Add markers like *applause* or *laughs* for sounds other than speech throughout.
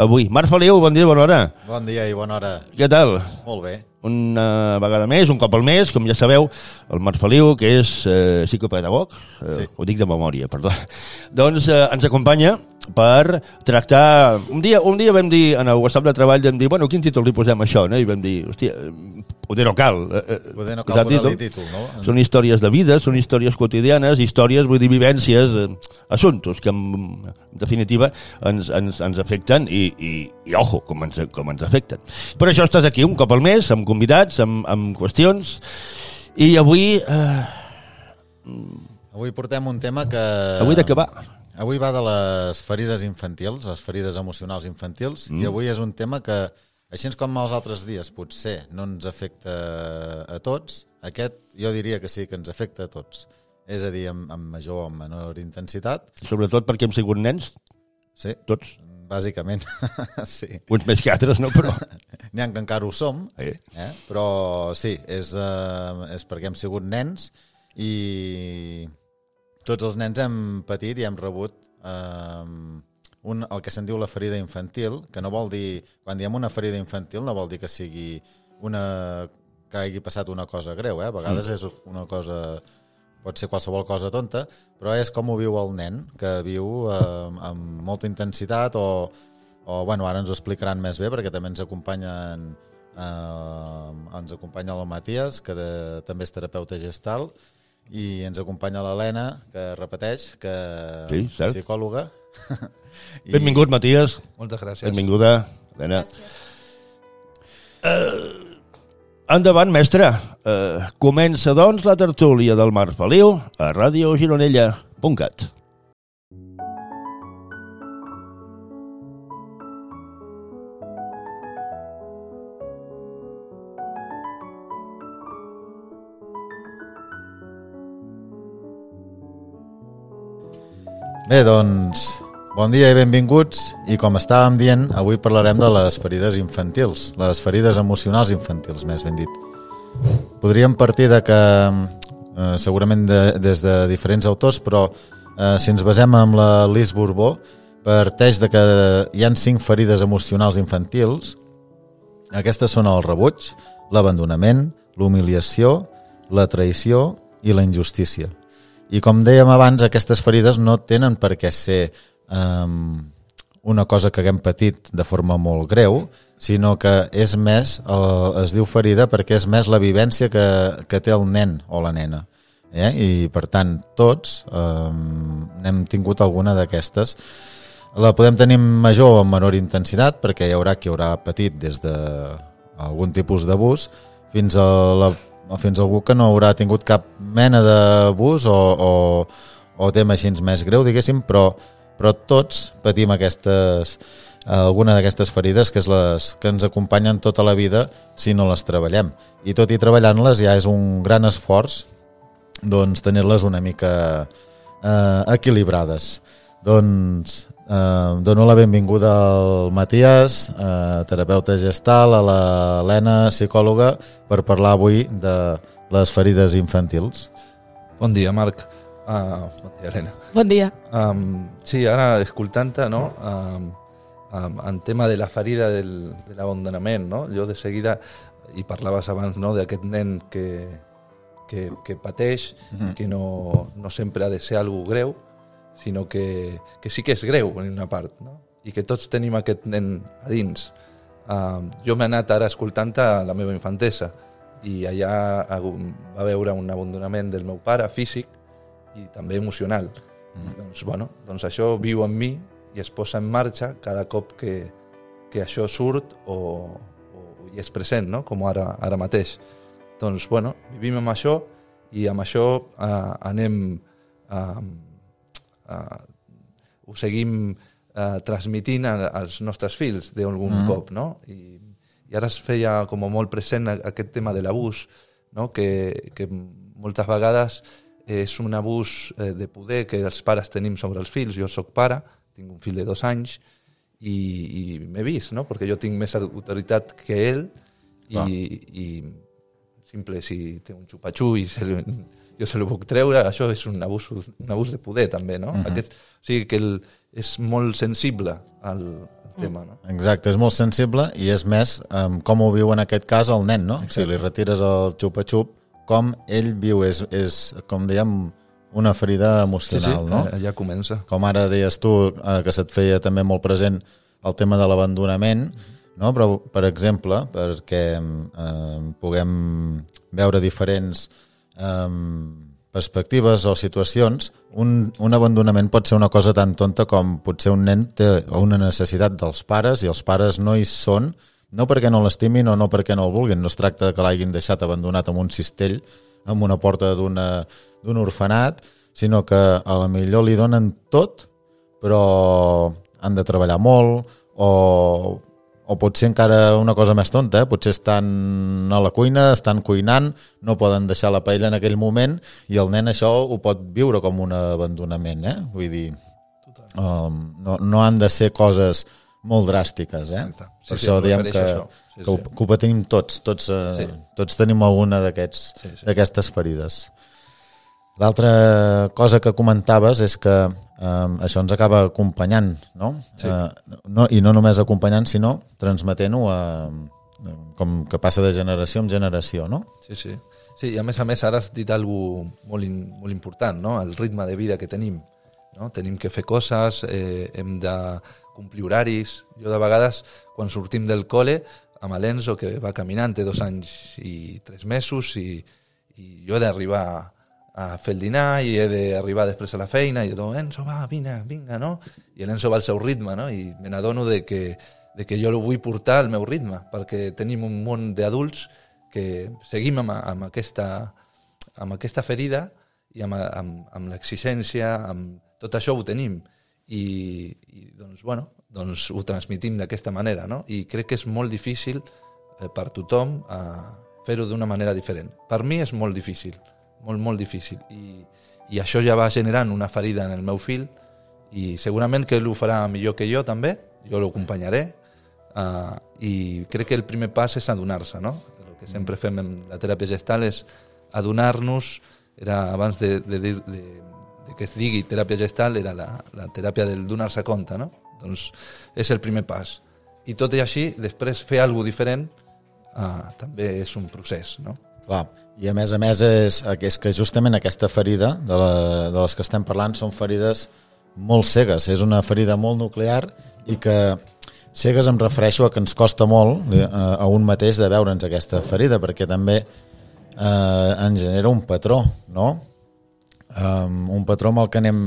avui. Marc Feliu, bon dia, bona hora. Bon dia i bona hora. Què tal? Molt bé. Una vegada més, un cop al mes, com ja sabeu, el Marc Feliu, que és eh, psicopedagog, eh, Sí. ho dic de memòria, perdó, doncs eh, ens acompanya per tractar... Un dia, un dia vam dir, en el WhatsApp de treball, vam dir, bueno, quin títol li posem a això, no? I vam dir, hòstia, poder no cal. eh, eh, Poder no cal posar-li títol, no? Són històries de vida, són històries quotidianes, històries, vull dir, vivències, eh, assumptos que en, en definitiva ens, ens, ens afecten i, i, i ojo, com ens, com ens afecten. Per això estàs aquí un cop al mes, amb convidats, amb, amb qüestions, i avui... Eh, Avui portem un tema que... avui de què va? Avui va de les ferides infantils, les ferides emocionals infantils, mm. i avui és un tema que, així com els altres dies, potser no ens afecta a tots, aquest jo diria que sí que ens afecta a tots. És a dir, amb, amb major o amb menor intensitat. Sobretot perquè hem sigut nens, Sí, tots, bàsicament, *laughs* sí. uns més que altres, no? Però... *laughs* N'hi ha que encara ho som, Eh. eh? però sí, és, uh, és perquè hem sigut nens i tots els nens hem patit i hem rebut uh, un, el que se'n diu la ferida infantil, que no vol dir, quan diem una ferida infantil no vol dir que sigui una que hagi passat una cosa greu, eh? a vegades mm. és una cosa pot ser qualsevol cosa tonta, però és com ho viu el nen, que viu eh, amb molta intensitat o, o bueno, ara ens ho explicaran més bé perquè també ens acompanyen eh, ens acompanya el Matías que de, també és terapeuta gestal i ens acompanya l'Helena que repeteix que Sí, cert. és psicòloga I... *laughs* Benvingut, Matías. Moltes gràcies. Benvinguda, Helena. Uh, endavant, mestre. Uh, comença, doncs, la tertúlia del Marc Feliu a radiogironella.cat. Bé, doncs, bon dia i benvinguts. I com estàvem dient, avui parlarem de les ferides infantils, les ferides emocionals infantils, més ben dit. Podríem partir de que, eh, segurament de, des de diferents autors, però eh, si ens basem en la Lis Borbó, parteix de que hi han cinc ferides emocionals infantils. Aquestes són el rebuig, l'abandonament, l'humiliació, la traïció i la injustícia. I com dèiem abans, aquestes ferides no tenen per què ser um, una cosa que haguem patit de forma molt greu, sinó que és més, el, es diu ferida perquè és més la vivència que, que té el nen o la nena. Eh? I per tant, tots um, n'hem tingut alguna d'aquestes. La podem tenir en major o en menor intensitat perquè hi haurà qui haurà patit des de algun tipus d'abús fins a la fins algú que no haurà tingut cap mena d'abús o, o, o tema així més greu, diguéssim, però, però tots patim aquestes, alguna d'aquestes ferides que, és les, que ens acompanyen tota la vida si no les treballem. I tot i treballant-les ja és un gran esforç doncs, tenir-les una mica eh, equilibrades. Doncs eh, dono la benvinguda al Matías, eh, terapeuta gestal, a l'Helena, psicòloga, per parlar avui de les ferides infantils. Bon dia, Marc. Uh, bon dia, Helena. Bon dia. Um, sí, ara escoltant-te, no? Um, um, en tema de la ferida del, de l'abandonament, no? Jo de seguida, i parlaves abans no, d'aquest nen que, que, que pateix, mm -hmm. que no, no sempre ha de ser algú greu, sinó que, que sí que és greu en una part, no? i que tots tenim aquest nen a dins. Um, jo m'he anat ara escoltant a la meva infantesa i allà va veure un abandonament del meu pare físic i també emocional. Mm. Doncs, bueno, doncs això viu en mi i es posa en marxa cada cop que, que això surt o, o i és present, no? com ara, ara mateix. Doncs, bueno, vivim amb això i amb això eh, anem... Eh, eh, ho seguim eh, transmitint als nostres fills d'algun mm. cop, no? I, I ara es feia com molt present aquest tema de l'abús, no? que, que moltes vegades és un abús eh, de poder que els pares tenim sobre els fills. Jo sóc pare, tinc un fill de dos anys i, i m'he vist, no? perquè jo tinc més autoritat que ell i, Clar. i simple, si té un xupatxú i se li, jo se lo puc treure, això és un abús, un abús de poder també, no? Uh -huh. Aquest, o sigui que el, és molt sensible al, tema, no? Exacte, és molt sensible i és més um, com ho viu en aquest cas el nen, no? Exacte. Si li retires el xupa-xup, com ell viu, és, és com dèiem, una ferida emocional, sí, sí, no? Ja comença. Com ara deies tu, eh, que se't feia també molt present el tema de l'abandonament, no? però, per exemple, perquè eh, puguem veure diferents eh, perspectives o situacions, un, un abandonament pot ser una cosa tan tonta com potser un nen té una necessitat dels pares i els pares no hi són, no perquè no l'estimin o no perquè no el vulguin, no es tracta que l'hagin deixat abandonat amb un cistell amb una porta d'un orfenat, sinó que a la millor li donen tot, però han de treballar molt o o potser encara una cosa més tonta, eh? potser estan a la cuina, estan cuinant, no poden deixar la paella en aquell moment i el nen això ho pot viure com un abandonament, eh? vull dir, um, no, no han de ser coses molt dràstiques, eh? Exacte. Sí, per sí, això em diem que, això. Sí, que, sí. que ho patim tots, tots, uh, Sí. tots tenim alguna d'aquests Sí, sí. d'aquestes ferides. L'altra cosa que comentaves és que um, això ens acaba acompanyant, no? Sí. Uh, no? I no només acompanyant, sinó transmetent-ho a, com que passa de generació en generació, no? Sí, sí. Sí, i a més a més ara has dit alguna molt, in, molt important, no? el ritme de vida que tenim. No? Tenim que fer coses, eh, hem de complir horaris. Jo de vegades, quan sortim del col·le, amb l'Enzo, que va caminant, té dos anys i tres mesos, i, i jo he d'arribar a fer el dinar i he d'arribar després a la feina i dic, Enzo, va, vine, vinga, no? I l'Enzo va al seu ritme, no? I me n'adono de que, de que jo lo vull portar al meu ritme, perquè tenim un món d'adults que seguim amb, amb, aquesta, amb aquesta ferida i amb, amb, amb l'exigència, amb tot això ho tenim. I, i doncs, bueno, doncs ho transmitim d'aquesta manera, no? I crec que és molt difícil eh, per tothom a fer-ho d'una manera diferent. Per mi és molt difícil, molt, molt difícil. I, I això ja va generant una ferida en el meu fill i segurament que ell ho farà millor que jo també, jo l'acompanyaré uh, i crec que el primer pas és adonar-se, no? El que sempre fem en la teràpia gestal és adonar-nos, era abans de, de, de, de, de que es digui teràpia gestal, era la, la teràpia del donar-se compte, no? Doncs és el primer pas. I tot i així, després fer alguna diferent uh, també és un procés, no? Clar, i a més a més és, és que justament aquesta ferida de, la, de les que estem parlant són ferides molt cegues, és una ferida molt nuclear i que cegues em refereixo a que ens costa molt eh, a un mateix de veure'ns aquesta ferida perquè també eh, ens genera un patró, no? Um, un patró amb el que anem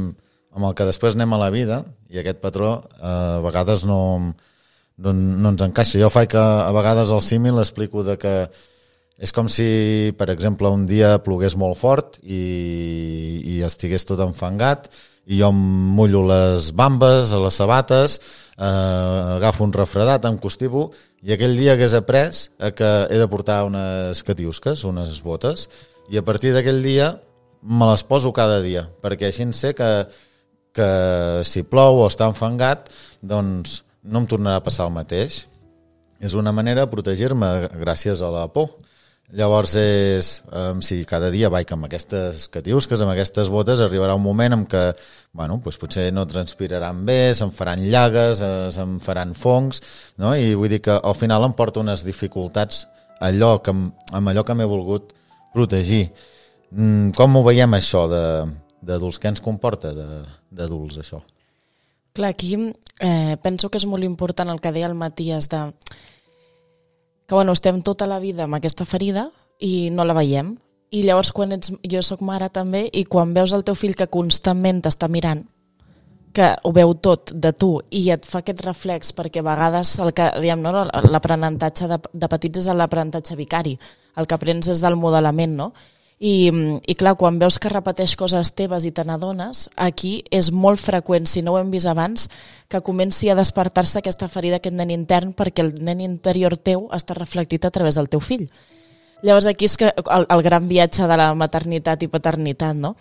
amb el que després anem a la vida i aquest patró eh, a vegades no, no, no ens encaixa. Jo faig que a vegades el símil explico de que és com si, per exemple, un dia plogués molt fort i, i estigués tot enfangat i jo em mullo les bambes, a les sabates, eh, agafo un refredat, em costivo i aquell dia hagués après que he de portar unes catiusques, unes botes, i a partir d'aquell dia me les poso cada dia, perquè així sé que, que si plou o està enfangat, doncs no em tornarà a passar el mateix. És una manera de protegir-me gràcies a la por. Llavors, és, um, si cada dia vaig amb aquestes catiusques, amb aquestes botes, arribarà un moment en què bueno, doncs potser no transpiraran bé, se'm faran llagues, eh, se'm faran fongs, no? i vull dir que al final em porta unes dificultats allò que, amb allò que m'he volgut protegir. Mm, com ho veiem això d'adults? Què ens comporta d'adults això? Clar, aquí eh, penso que és molt important el que deia el Matías de que bueno, estem tota la vida amb aquesta ferida i no la veiem. I llavors quan ets, jo sóc mare també i quan veus el teu fill que constantment t'està mirant, que ho veu tot de tu i et fa aquest reflex perquè a vegades el que diem, no, l'aprenentatge de, de petits és l'aprenentatge vicari, el que aprens és del modelament, no? I, I clar, quan veus que repeteix coses teves i te n'adones, aquí és molt freqüent, si no ho hem vist abans, que comenci a despertar-se aquesta ferida, aquest nen intern, perquè el nen interior teu està reflectit a través del teu fill. Llavors aquí és que el, el gran viatge de la maternitat i paternitat, no?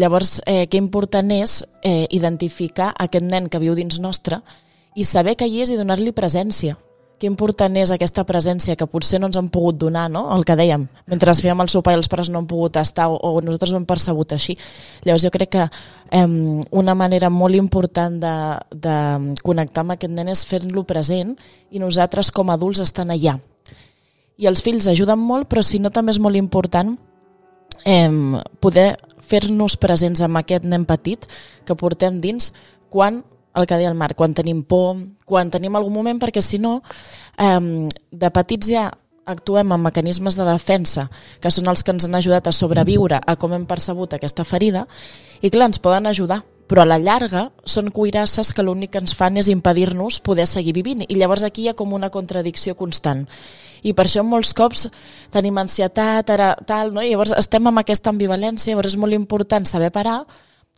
Llavors, eh, què important és eh, identificar aquest nen que viu dins nostre i saber que hi és i donar-li presència, que important és aquesta presència que potser no ens han pogut donar, no? el que dèiem, mentre fèiem el sopar i els pares no han pogut estar o, o nosaltres ho hem percebut així. Llavors jo crec que eh, una manera molt important de, de connectar amb aquest nen és fer-lo present i nosaltres com a adults estan allà. I els fills ajuden molt, però si no també és molt important eh, poder fer-nos presents amb aquest nen petit que portem dins quan el que deia el Marc, quan tenim por, quan tenim algun moment, perquè si no, eh, de petits ja actuem amb mecanismes de defensa, que són els que ens han ajudat a sobreviure a com hem percebut aquesta ferida, i clar, ens poden ajudar, però a la llarga són cuirasses que l'únic que ens fan és impedir-nos poder seguir vivint, i llavors aquí hi ha com una contradicció constant. I per això molts cops tenim ansietat, ara, tal, no? I llavors estem amb aquesta ambivalència, llavors és molt important saber parar,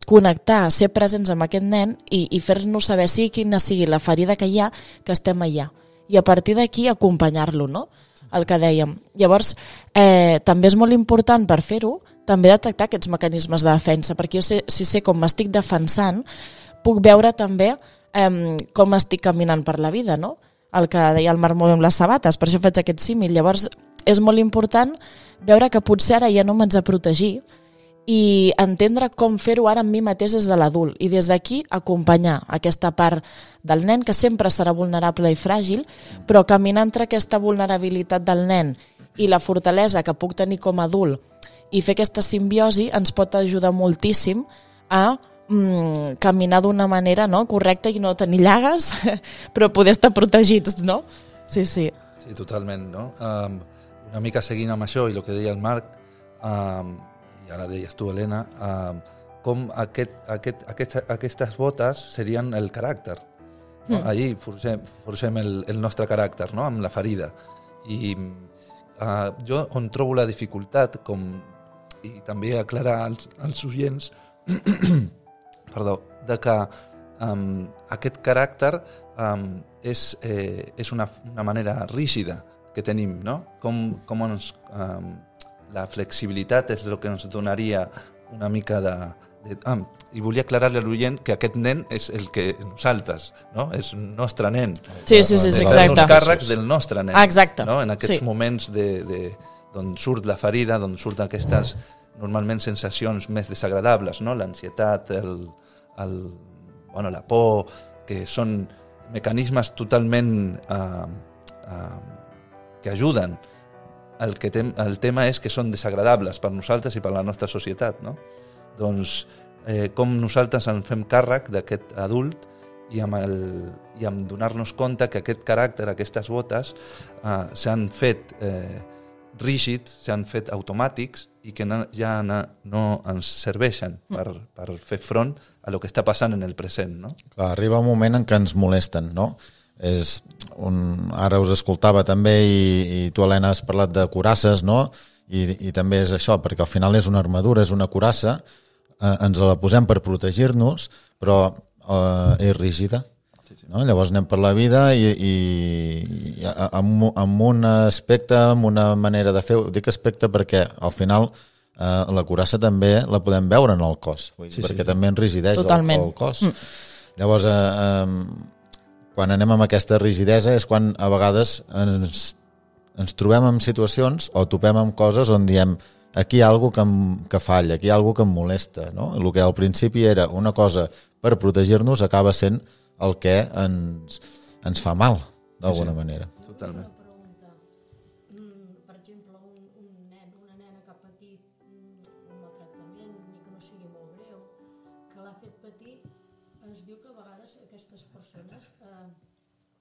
connectar, ser presents amb aquest nen i, i fer-nos saber si quina sigui la ferida que hi ha, que estem allà. I a partir d'aquí acompanyar-lo, no? El que dèiem. Llavors, eh, també és molt important per fer-ho, també detectar aquests mecanismes de defensa, perquè jo sé, si sé com m'estic defensant, puc veure també eh, com estic caminant per la vida, no? El que deia el Marc molt amb les sabates, per això faig aquest símil. Llavors, és molt important veure que potser ara ja no m'haig de protegir, i entendre com fer-ho ara amb mi mateix des de l'adult i des d'aquí acompanyar aquesta part del nen que sempre serà vulnerable i fràgil, però caminar entre aquesta vulnerabilitat del nen i la fortalesa que puc tenir com a adult i fer aquesta simbiosi ens pot ajudar moltíssim a mm, caminar d'una manera no, correcta i no tenir llagues, *laughs* però poder estar protegits, no? Sí, sí. Sí, totalment, no? Um, una mica seguint amb això i el que deia el Marc, um, i ara deies tu, Helena, eh, com aquest, aquest, aquest, aquestes botes serien el caràcter. No? Mm. Allí forcem, forcem el, el nostre caràcter, no? amb la ferida. I eh, jo on trobo la dificultat, com, i també aclarar als, als oients, *clears throat* perdó, de que um, aquest caràcter um, és, eh, és una, una manera rígida que tenim, no? Com, com ens, um, la flexibilitat és el que ens donaria una mica de... de ah, I volia aclarar-li a l'oient que aquest nen és el que nosaltres, no? és el nostre nen. Sí, sí, sí, sí exacte. càrrecs del nostre nen. exacte. No? En aquests sí. moments de, de, d'on surt la ferida, d'on surten aquestes normalment sensacions més desagradables, no? l'ansietat, el, el, bueno, la por, que són mecanismes totalment eh, eh, que ajuden el, que tem, el tema és que són desagradables per nosaltres i per la nostra societat. No? Doncs eh, com nosaltres en fem càrrec d'aquest adult i amb, el, i amb donar-nos compte que aquest caràcter, aquestes botes, eh, s'han fet eh, rígids, s'han fet automàtics i que no, ja no, no ens serveixen per, per fer front a lo que està passant en el present. No? Clar, arriba un moment en què ens molesten, no? És un, ara us escoltava també i, i tu Helena has parlat de curasses no? I, i també és això perquè al final és una armadura, és una curassa eh, ens la posem per protegir-nos però eh, és rígida no? llavors anem per la vida i, i, i amb, amb un aspecte, amb una manera de fer dic aspecte perquè al final eh, la curassa també la podem veure en el cos vull dir, sí, perquè sí. també enrisideix el, el cos mm. llavors eh, eh, quan anem amb aquesta rigidesa és quan a vegades ens, ens trobem en situacions o topem amb coses on diem aquí hi ha alguna que, em, que falla, aquí hi ha alguna que em molesta. No? El que al principi era una cosa per protegir-nos acaba sent el que ens, ens fa mal, d'alguna sí, sí. manera. Totalment.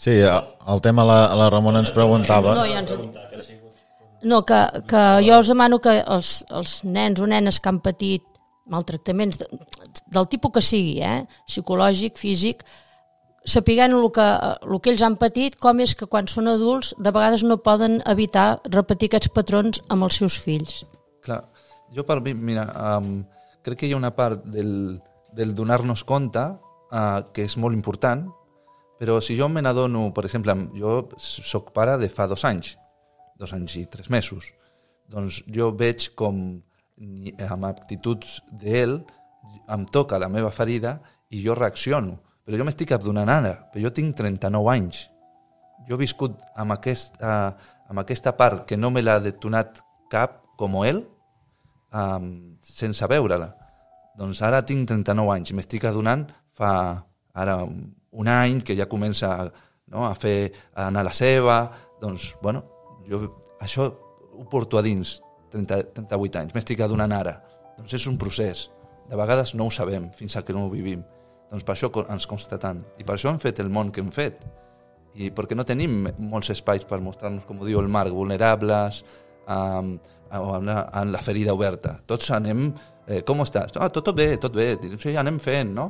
Sí, el tema la, la Ramona ens preguntava... No, ja ens... no que, que jo us demano que els, els nens o nenes que han patit maltractaments de, del tipus que sigui, eh? psicològic, físic, sapiguent el que, el que ells han patit, com és que quan són adults de vegades no poden evitar repetir aquests patrons amb els seus fills. Clar, jo per mi, mira, um, crec que hi ha una part del, del donar-nos compte uh, que és molt important, però si jo me n'adono, per exemple, jo sóc pare de fa dos anys, dos anys i tres mesos, doncs jo veig com amb actituds d'ell em toca la meva ferida i jo reacciono. Però jo m'estic adonant ara, però jo tinc 39 anys. Jo he viscut amb, aquest, uh, amb aquesta part que no me l'ha detonat cap com ell, um, sense veure-la. Doncs ara tinc 39 anys i m'estic adonant fa ara un any que ja comença no, a fer a anar a la seva, doncs, bueno, jo això ho porto a dins 30, 38 anys, m'estic adonant ara. Doncs és un procés. De vegades no ho sabem fins a que no ho vivim. Doncs per això ens consta tant. I per això hem fet el món que hem fet. I perquè no tenim molts espais per mostrar-nos, com ho diu el Marc, vulnerables, um, amb, la, amb la ferida oberta. Tots anem... Eh, com estàs? Ah, tot, tot bé, tot bé. Sí, anem fent, no?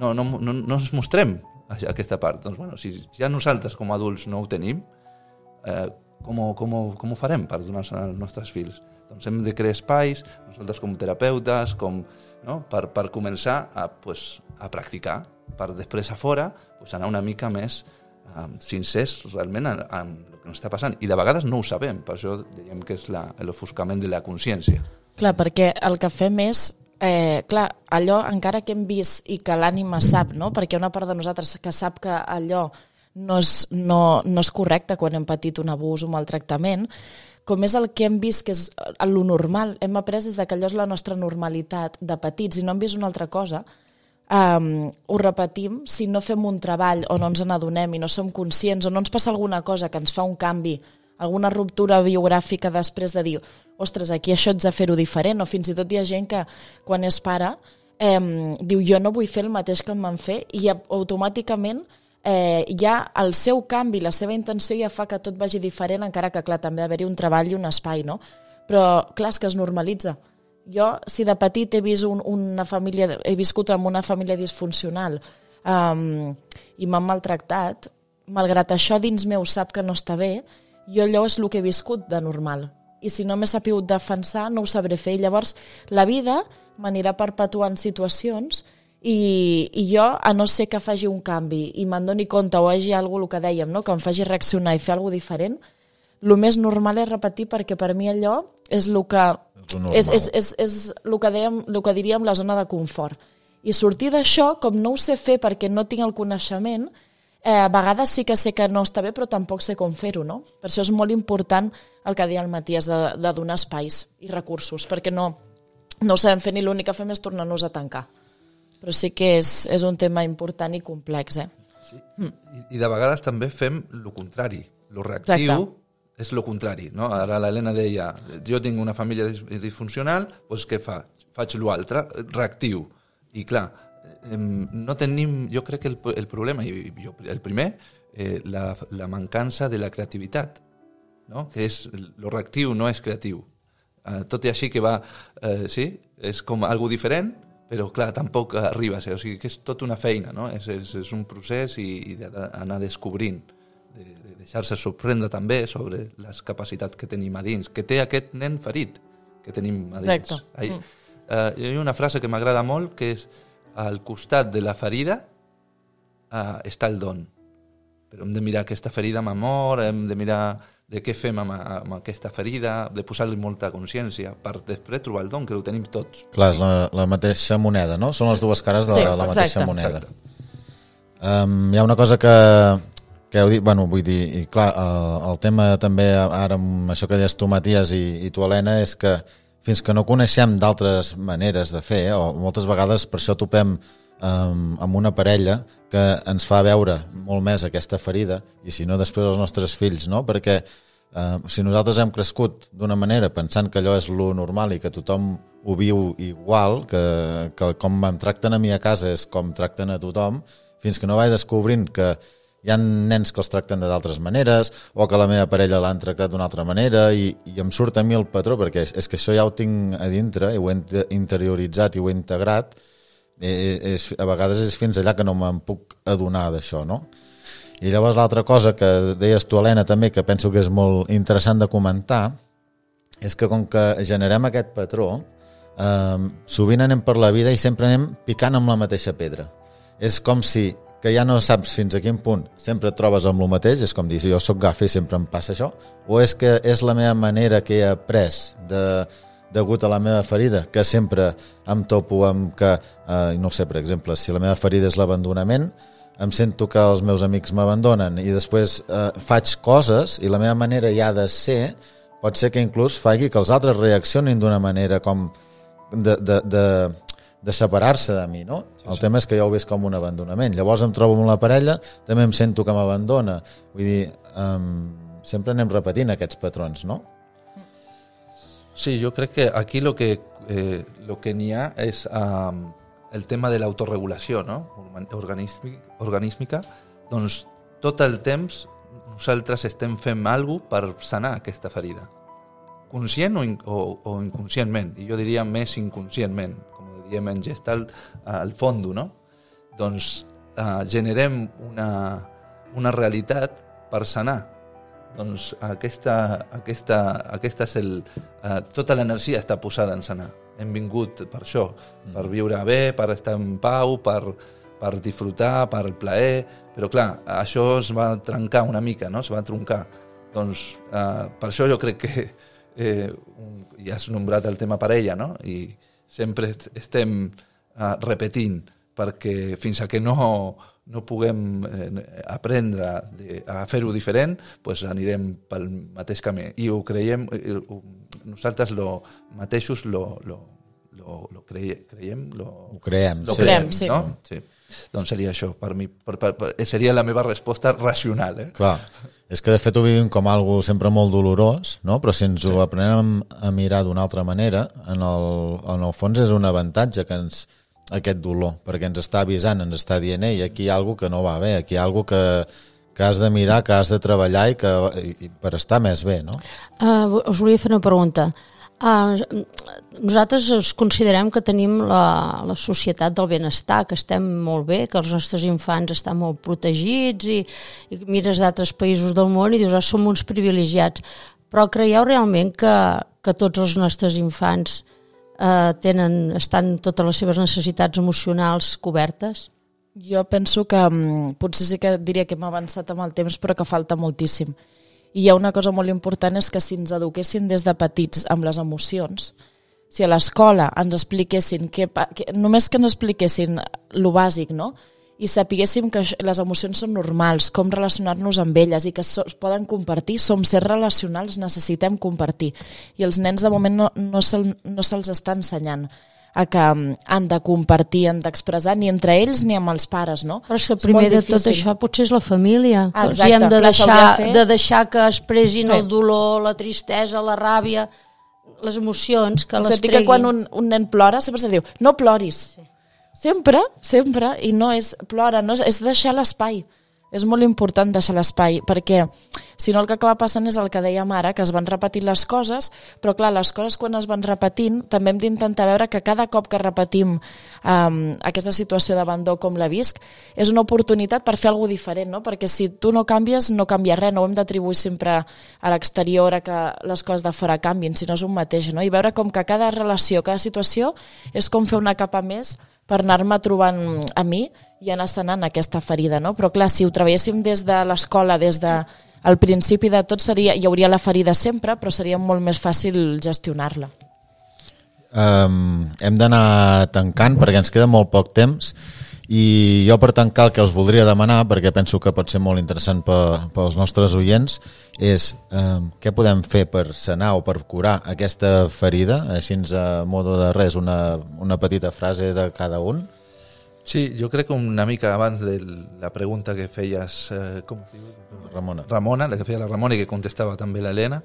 No, no, no, no ens mostrem aquesta part. Doncs, bueno, si ja nosaltres com a adults no ho tenim, eh, com, ho- com, ho- com ho farem per donar-se als nostres fills? Doncs hem de crear espais, nosaltres com terapeutes, com, no? per, per començar a, pues, a practicar, per després a fora pues, anar una mica més um, sincers realment amb, amb el que ens està passant. I de vegades no ho sabem, per això diem que és l'ofuscament de la consciència. Clar, perquè el que fem és, eh, clar, allò encara que hem vist i que l'ànima sap, no? perquè una part de nosaltres que sap que allò no és, no, no és correcte quan hem patit un abús o un maltractament, com és el que hem vist que és el normal, hem après des de que allò és la nostra normalitat de petits i no hem vist una altra cosa, um, ho repetim, si no fem un treball o no ens n'adonem i no som conscients o no ens passa alguna cosa que ens fa un canvi, alguna ruptura biogràfica després de dir ostres, aquí això ets de fer-ho diferent, o fins i tot hi ha gent que quan és pare eh, diu jo no vull fer el mateix que em van fer i automàticament eh, ja el seu canvi, la seva intenció ja fa que tot vagi diferent, encara que clar, també ha d'haver-hi un treball i un espai, no? Però clar, és que es normalitza. Jo, si de petit he vist un, una família, he viscut en una família disfuncional um, i m'han maltractat, malgrat això dins meu sap que no està bé, jo allò és el que he viscut de normal. I si no m'he sapigut defensar, no ho sabré fer. I llavors, la vida m'anirà perpetuant situacions i, i jo, a no ser que faci un canvi i me'n doni compte o hagi alguna que dèiem, no? que em faci reaccionar i fer alguna diferent, el més normal és repetir perquè per mi allò és el que és, és, és, és el, que dèiem, el que diríem la zona de confort. I sortir d'això, com no ho sé fer perquè no tinc el coneixement, eh, a vegades sí que sé que no està bé, però tampoc sé com fer-ho, no? Per això és molt important el que deia el Matías, de, de donar espais i recursos, perquè no, no ho sabem fer ni l'únic que fem és tornar-nos a tancar. Però sí que és, és un tema important i complex, eh? Sí. I, I de vegades també fem lo contrari. Lo reactiu Exacte. és lo contrari. No? Ara l'Helena deia, jo tinc una família dis- disfuncional, doncs què fa? Faig l'altre, reactiu. I clar, no tenim, jo crec que el, el problema, i jo, el primer, eh, la, la mancança de la creativitat, no? que és, lo reactiu no és creatiu. Eh, tot i així que va, eh, sí, és com algo diferent, però clar, tampoc arriba a ser, o sigui que és tota una feina, no? és, és, és un procés i, i d'anar descobrint, de, de deixar-se sorprendre també sobre les capacitats que tenim a dins, que té aquest nen ferit que tenim a dins. Exacte. Ai, Mm. eh, hi ha una frase que m'agrada molt, que és al costat de la ferida eh, està el don. Però hem de mirar aquesta ferida amb amor, hem de mirar de què fem amb, amb aquesta ferida, de posar-li molta consciència, per després trobar el don, que ho tenim tots. Clar, és la, la mateixa moneda, no? Són les dues cares de Sí, la, la mateixa exacte. moneda. Um, hi ha una cosa que, que heu dit, bueno, vull dir, i clar, el, el tema també ara amb això que deies tu, Matías, i, i tu, Helena, és que fins que no coneixem d'altres maneres de fer, o moltes vegades per això topem um, amb una parella que ens fa veure molt més aquesta ferida, i si no després els nostres fills, no? Perquè Uh, si nosaltres hem crescut d'una manera pensant que allò és lo normal i que tothom ho viu igual, que, que com em tracten a mi a casa és com tracten a tothom, fins que no vaig descobrint que hi ha nens que els tracten de d'altres maneres o que la meva parella l'han tractat d'una altra manera i, i em surt a mi el patró perquè és, és que això ja ho tinc a dintre i ho he inte- interioritzat i ho he integrat Eh, és, a vegades és fins allà que no me'n puc adonar d'això, no? I llavors l'altra cosa que deies tu, Helena, també, que penso que és molt interessant de comentar, és que com que generem aquest patró, eh, sovint anem per la vida i sempre anem picant amb la mateixa pedra. És com si que ja no saps fins a quin punt sempre et trobes amb el mateix, és com dir, si jo sóc gafe i sempre em passa això, o és que és la meva manera que he après de, degut a la meva ferida, que sempre em topo amb que, eh, no sé, per exemple, si la meva ferida és l'abandonament, em sento que els meus amics m'abandonen i després eh, faig coses i la meva manera ja de ser pot ser que inclús faci que els altres reaccionin d'una manera com de, de, de, de separar-se de mi, no? El tema és que jo ho veig com un abandonament. Llavors em trobo amb la parella, també em sento que m'abandona. Vull dir, um, sempre anem repetint aquests patrons, no? Sí, yo creo que aquí lo que, eh, lo que n'hi ha és um, el tema de l'autoregulació no? Organísmica, organísmica. Doncs tot el temps nosaltres estem fent alguna per sanar aquesta ferida. Conscient o, in, o, o inconscientment. I jo diria més inconscientment, diríem en gestalt, al fondo, no? Doncs eh, generem una, una realitat per sanar doncs aquesta, aquesta, aquesta és el, eh, tota l'energia està posada en sanar. Hem vingut per això, per Mm. viure bé, per estar en pau, per, per disfrutar, per plaer, però clar, això es va trencar una mica, no? es va troncar. Doncs eh, per això jo crec que eh, ja has nombrat el tema parella, no? i sempre est- estem eh, repetint perquè fins a que no, no puguem eh, aprendre de, a fer-ho diferent, pues anirem pel mateix camí. I ho creiem, ho, nosaltres lo mateixos lo, lo, lo, lo creie, creiem, lo, Ho creem, lo sí. Creem, sí. No? sí. Doncs seria això, per mi, per, per, per, seria la meva resposta racional. Eh? Clar, és que de fet ho vivim com algo sempre molt dolorós, no? però si ens ho aprenem a mirar d'una altra manera, en el, en el fons és un avantatge que ens, aquest dolor, perquè ens està avisant, ens està dient, ei, aquí hi ha alguna que no va bé, aquí hi ha alguna que, que has de mirar, que has de treballar i, que, i, i per estar més bé, no? Uh, us volia fer una pregunta. Uh, nosaltres ens considerem que tenim la, la societat del benestar, que estem molt bé, que els nostres infants estan molt protegits i, i mires d'altres països del món i dius, ah, som uns privilegiats. Però creieu realment que, que tots els nostres infants eh, tenen, estan totes les seves necessitats emocionals cobertes? Jo penso que mm, potser sí que diria que hem avançat amb el temps, però que falta moltíssim. I hi ha una cosa molt important, és que si ens eduquessin des de petits amb les emocions, si a l'escola ens expliquessin, que, que, només que ens expliquessin lo bàsic, no? i sapiguéssim que les emocions són normals, com relacionar-nos amb elles i que so, es poden compartir, som sers relacionals, necessitem compartir. I els nens de moment no, no se'ls no se està ensenyant a que mm, han de compartir, han d'expressar, ni entre ells ni amb els pares, no? Però és que És primer molt de tot això potser és la família. Ah, hi hem exacte, de deixar, de de deixar que expressin el dolor, la tristesa, la ràbia, les emocions, que les treguin. que quan un, un nen plora sempre se diu no ploris. Sí. Sempre, sempre, i no és plora, no és, és deixar l'espai. És molt important deixar l'espai, perquè si no el que acaba passant és el que dèiem ara, que es van repetint les coses, però clar, les coses quan es van repetint també hem d'intentar veure que cada cop que repetim um, aquesta situació d'abandó com la visc, és una oportunitat per fer alguna diferent, no? perquè si tu no canvies, no canvia res, no ho hem d'atribuir sempre a l'exterior a que les coses de fora canvin, sinó és un mateix, no? i veure com que cada relació, cada situació és com fer una capa més per anar-me trobant a mi i anar sanant aquesta ferida, no? Però clar, si ho treballéssim des de l'escola, des de al principi de tot seria, hi hauria la ferida sempre, però seria molt més fàcil gestionar-la. Um, hem d'anar tancant perquè ens queda molt poc temps i jo per tancar el que us voldria demanar perquè penso que pot ser molt interessant pe, pels nostres oients és um, què podem fer per sanar o per curar aquesta ferida així a modo de res una, una petita frase de cada un Sí, jo crec que una mica abans de la pregunta que feies, eh, com es diu? Ramona Ramona, la que feia la Ramona i que contestava també l'Helena,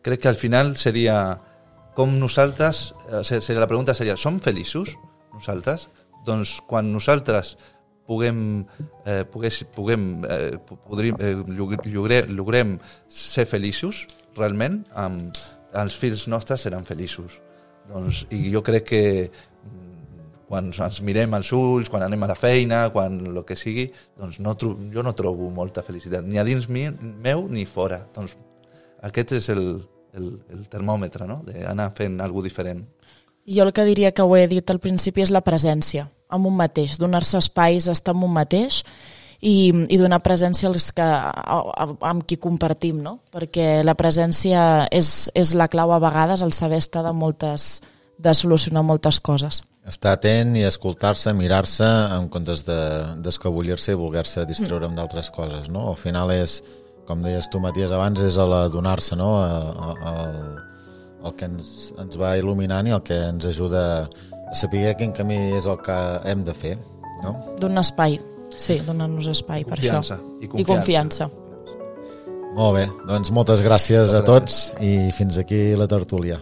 crec que al final seria com nosaltres, eh, seria, la pregunta seria, som feliços nosaltres? Doncs quan nosaltres puguem, eh, pogués, puguem eh, podrim, eh, llogre, logrem ser feliços realment, amb, els fills nostres seran feliços. Doncs, I jo crec que quan ens mirem als ulls, quan anem a la feina, quan el que sigui, doncs no, jo no trobo molta felicitat, ni a dins mi, meu ni fora. Doncs aquest és el, el, el termòmetre, no?, d'anar fent alguna diferent. Jo el que diria que ho he dit al principi és la presència, amb un mateix, donar-se espais, estar amb un mateix i, i donar presència als que, a, a, amb qui compartim, no? Perquè la presència és, és la clau a vegades, el saber estar de moltes de solucionar moltes coses. Estar atent i escoltar-se, mirar-se en comptes de- d'escabullir-se i voler-se distreure amb d'altres coses, no? Al final és, com deies tu, Matías, abans, és el donar-se, no? A- a- El, el que ens, ens va il·luminant i el que ens ajuda a saber quin camí és el que hem de fer, no? Donar espai, sí, donar-nos espai per Confiança, això. i I confiança. Molt bé, doncs moltes gràcies a tots i fins aquí la tertúlia.